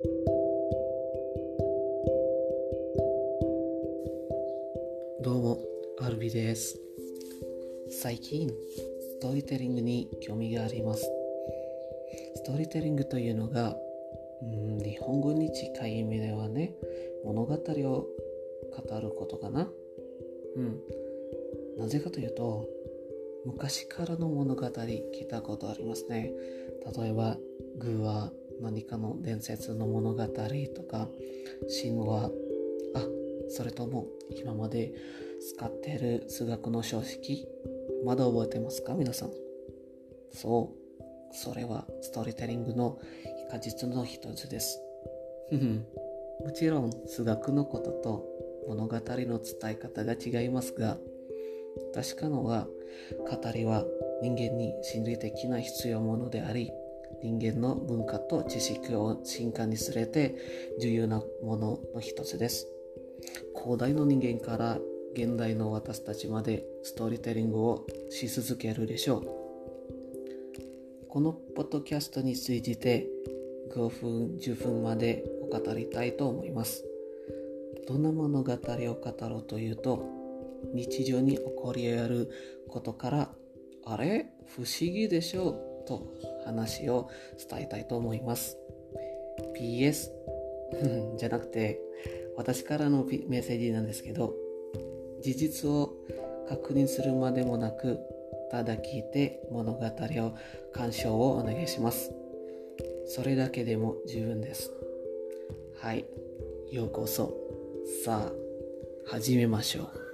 どうも、アルビです。最近、ストーリーテリングに興味があります。ストーリーテリングというのが、うん日本語に近い意味ではね、物語を語ることかな。うん。なぜかというと、昔からの物語聞いたことありますね。例えば、グーは何かの伝説の物語とか、神話、あ、それとも今まで使っている数学の常識、まだ覚えてますか？皆さん。そう、それはストーリーテリングの果実の一つです。もちろん数学のことと物語の伝え方が違いますが、確かのは語りは人間に心理的な必要ものであり人間の文化と知識を進化にすれて重要なものの一つです。古代の人間から現代の私たちまでストーリーテリングをし続けるでしょう。このポッドキャストについて5分10分までお語りたいと思います。どんな物語を語ろうというと日常に起こり得ることからあれ？不思議でしょう。と話を伝えたいと思います。PS じゃなくて私からのメッセージなんですけど事実を確認するまでもなくただ聞いて物語を鑑賞をお願いします。それだけでも十分です。はい。ようこそ。さあ始めましょう。